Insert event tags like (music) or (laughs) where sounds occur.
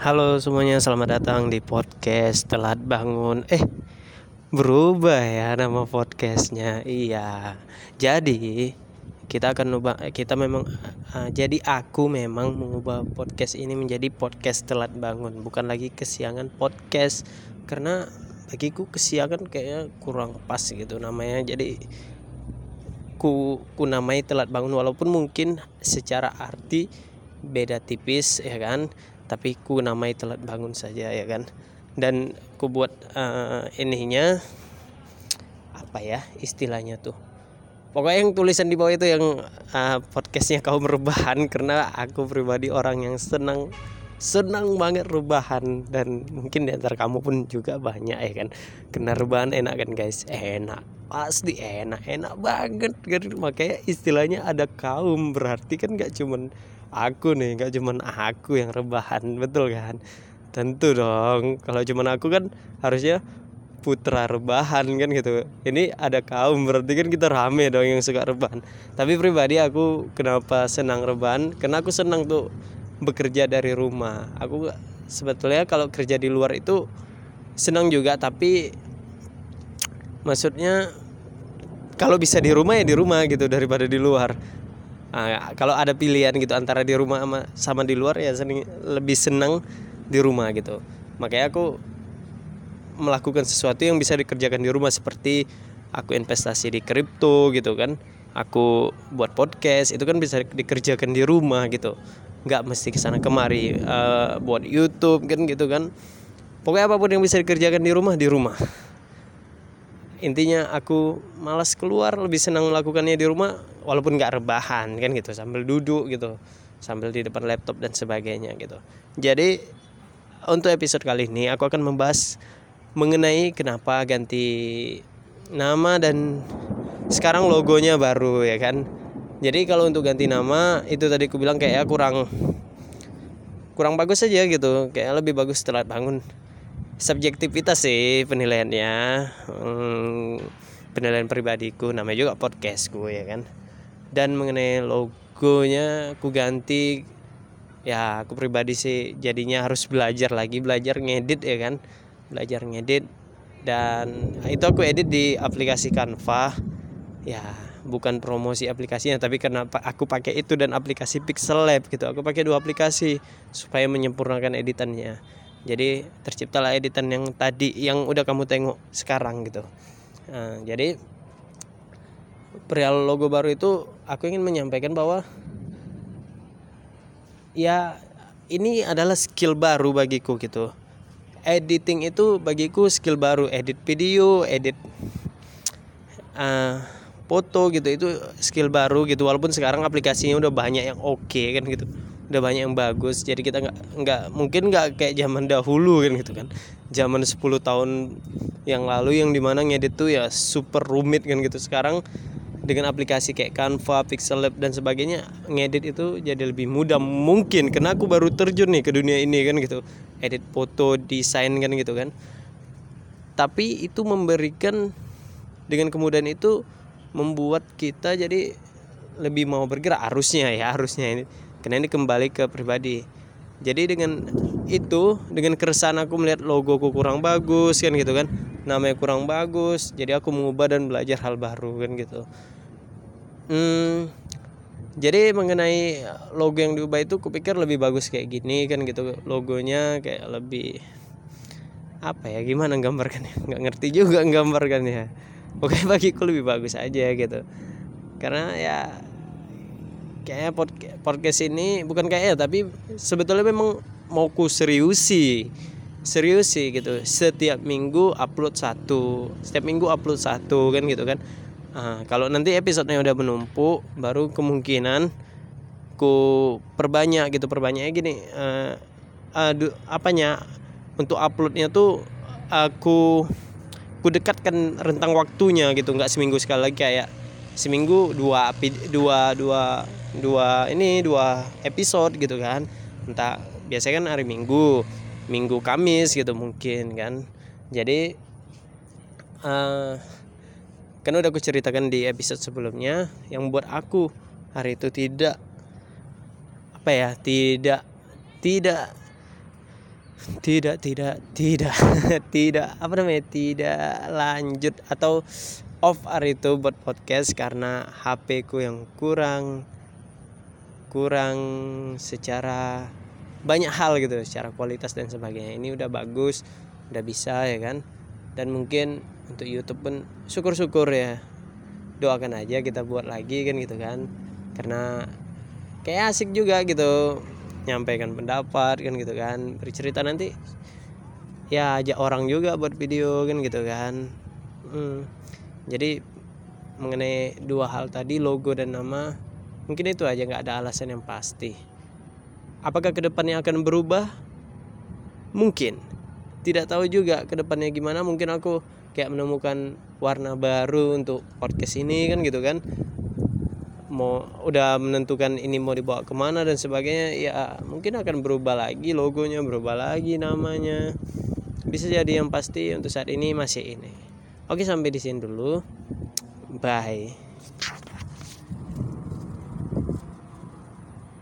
Halo semuanya, selamat datang di podcast Telat Bangun. Eh, berubah ya nama podcastnya. Iya. Jadi kita akan ubah. Kita memang. Uh, jadi aku memang mengubah podcast ini menjadi podcast Telat Bangun, bukan lagi kesiangan podcast. Karena bagiku kesiangan kayaknya kurang pas gitu namanya. Jadi ku ku namai telat bangun walaupun mungkin secara arti beda tipis ya kan tapi ku namai telat bangun saja ya kan? Dan ku buat uh, ininya apa ya istilahnya tuh? Pokoknya yang tulisan di bawah itu yang uh, podcastnya kau merubahan karena aku pribadi orang yang senang senang banget rebahan dan mungkin di antara kamu pun juga banyak ya kan? Kena rebahan enak kan guys? Enak pasti enak enak banget. Kan makanya istilahnya ada kaum. Berarti kan gak cuman aku nih nggak cuman aku yang rebahan betul kan? Tentu dong. Kalau cuman aku kan harusnya putra rebahan kan gitu. Ini ada kaum berarti kan kita rame dong yang suka rebahan. Tapi pribadi aku kenapa senang rebahan? Karena aku senang tuh bekerja dari rumah. Aku sebetulnya kalau kerja di luar itu senang juga tapi maksudnya kalau bisa di rumah ya di rumah gitu daripada di luar Nah, kalau ada pilihan gitu antara di rumah sama, sama di luar ya seneng, lebih senang di rumah gitu. Makanya aku melakukan sesuatu yang bisa dikerjakan di rumah seperti aku investasi di kripto gitu kan. Aku buat podcast itu kan bisa dikerjakan di rumah gitu. nggak mesti ke sana kemari uh, buat YouTube kan gitu kan. Pokoknya apa pun yang bisa dikerjakan di rumah di rumah intinya aku malas keluar lebih senang melakukannya di rumah walaupun nggak rebahan kan gitu. Sambil duduk gitu sambil di depan laptop dan sebagainya gitu. Jadi untuk episode kali ini aku akan membahas mengenai kenapa ganti nama dan sekarang logonya baru ya kan? Jadi kalau untuk ganti nama itu tadi aku bilang kayak kurang kurang bagus aja gitu. Kayak lebih bagus setelah bangun subjektivitas sih penilaiannya. Hmm, penilaian pribadiku namanya juga podcastku ya kan? Dan mengenai logonya aku ganti ya aku pribadi sih jadinya harus belajar lagi belajar ngedit ya kan? Belajar ngedit dan itu aku edit di aplikasi Canva. Ya bukan promosi aplikasinya tapi karena aku pakai itu dan aplikasi Pixel Lab gitu. Aku pakai dua aplikasi supaya menyempurnakan editannya jadi terciptalah editan yang tadi yang udah kamu tengok sekarang gitu. Nah, jadi perihal logo baru itu aku ingin menyampaikan bahwa ya ini adalah skill baru bagiku gitu. Editing itu bagiku skill baru edit video edit uh, foto gitu itu skill baru gitu. Walaupun sekarang aplikasinya udah banyak yang oke okay, kan gitu udah banyak yang bagus jadi kita nggak nggak mungkin nggak kayak zaman dahulu kan gitu kan. Zaman 10 tahun yang lalu yang di mana ngedit tuh ya super rumit kan gitu. Sekarang dengan aplikasi kayak Canva, Pixel Lab dan sebagainya ngedit itu jadi lebih mudah mungkin. Karena aku baru terjun nih ke dunia ini kan gitu. Edit foto desain kan gitu kan. Tapi itu memberikan dengan kemudahan itu membuat kita jadi lebih mau bergerak. Harusnya ya harusnya ini karena ini kembali ke pribadi. Jadi dengan itu dengan keresahan aku melihat logoku kurang bagus kan gitu kan. Namanya kurang bagus jadi aku mengubah dan belajar hal baru kan gitu. Hmm, jadi mengenai logo yang diubah itu kupikir lebih bagus kayak gini kan gitu. Logonya kayak lebih apa ya gimana gambarkannya? (laughs) Nggak ngerti juga gambarkannya. Oke bagiku lebih bagus aja gitu. Karena ya kayaknya podcast ini bukan kayak ya tapi sebetulnya memang mau ku serius sih. Serius sih gitu. Setiap minggu upload satu. Setiap minggu upload satu kan gitu kan. Nah, kalau nanti episodenya udah menumpuk baru kemungkinan ku perbanyak gitu. Perbanyaknya gini uh, uh, apanya untuk uploadnya tuh aku ku dekatkan rentang waktunya gitu. Nggak seminggu sekali lagi kayak seminggu dua dua dua dua ini dua episode gitu kan. Entah biasanya kan hari minggu minggu kamis gitu mungkin kan. Jadi uh, kan udah aku ceritakan di episode sebelumnya yang buat aku hari itu tidak apa ya tidak tidak tidak tidak tidak (laughs) tidak. Apa namanya? Tidak lanjut atau off air itu buat podcast karena HP ku yang kurang kurang secara banyak hal gitu secara kualitas dan sebagainya. Ini udah bagus udah bisa ya kan? Dan mungkin untuk YouTube pun syukur-syukur ya. Doakan aja kita buat lagi kan gitu kan. Karena kayak asik juga gitu nyampaikan pendapat kan gitu kan. Bercerita nanti ya ajak orang juga buat video kan gitu kan. Hmm. jadi mengenai dua hal tadi logo dan nama mungkin itu aja nggak ada alasan yang pasti. Apakah ke depannya akan berubah? Mungkin. Tidak tahu juga ke depannya gimana. Mungkin aku kayak menemukan warna baru untuk podcast ini kan gitu kan mau udah menentukan ini mau dibawa ke mana dan sebagainya ya mungkin akan berubah lagi logonya berubah lagi namanya. Bisa jadi yang pasti untuk saat ini masih ini. Oke sampai di sini dulu. Bye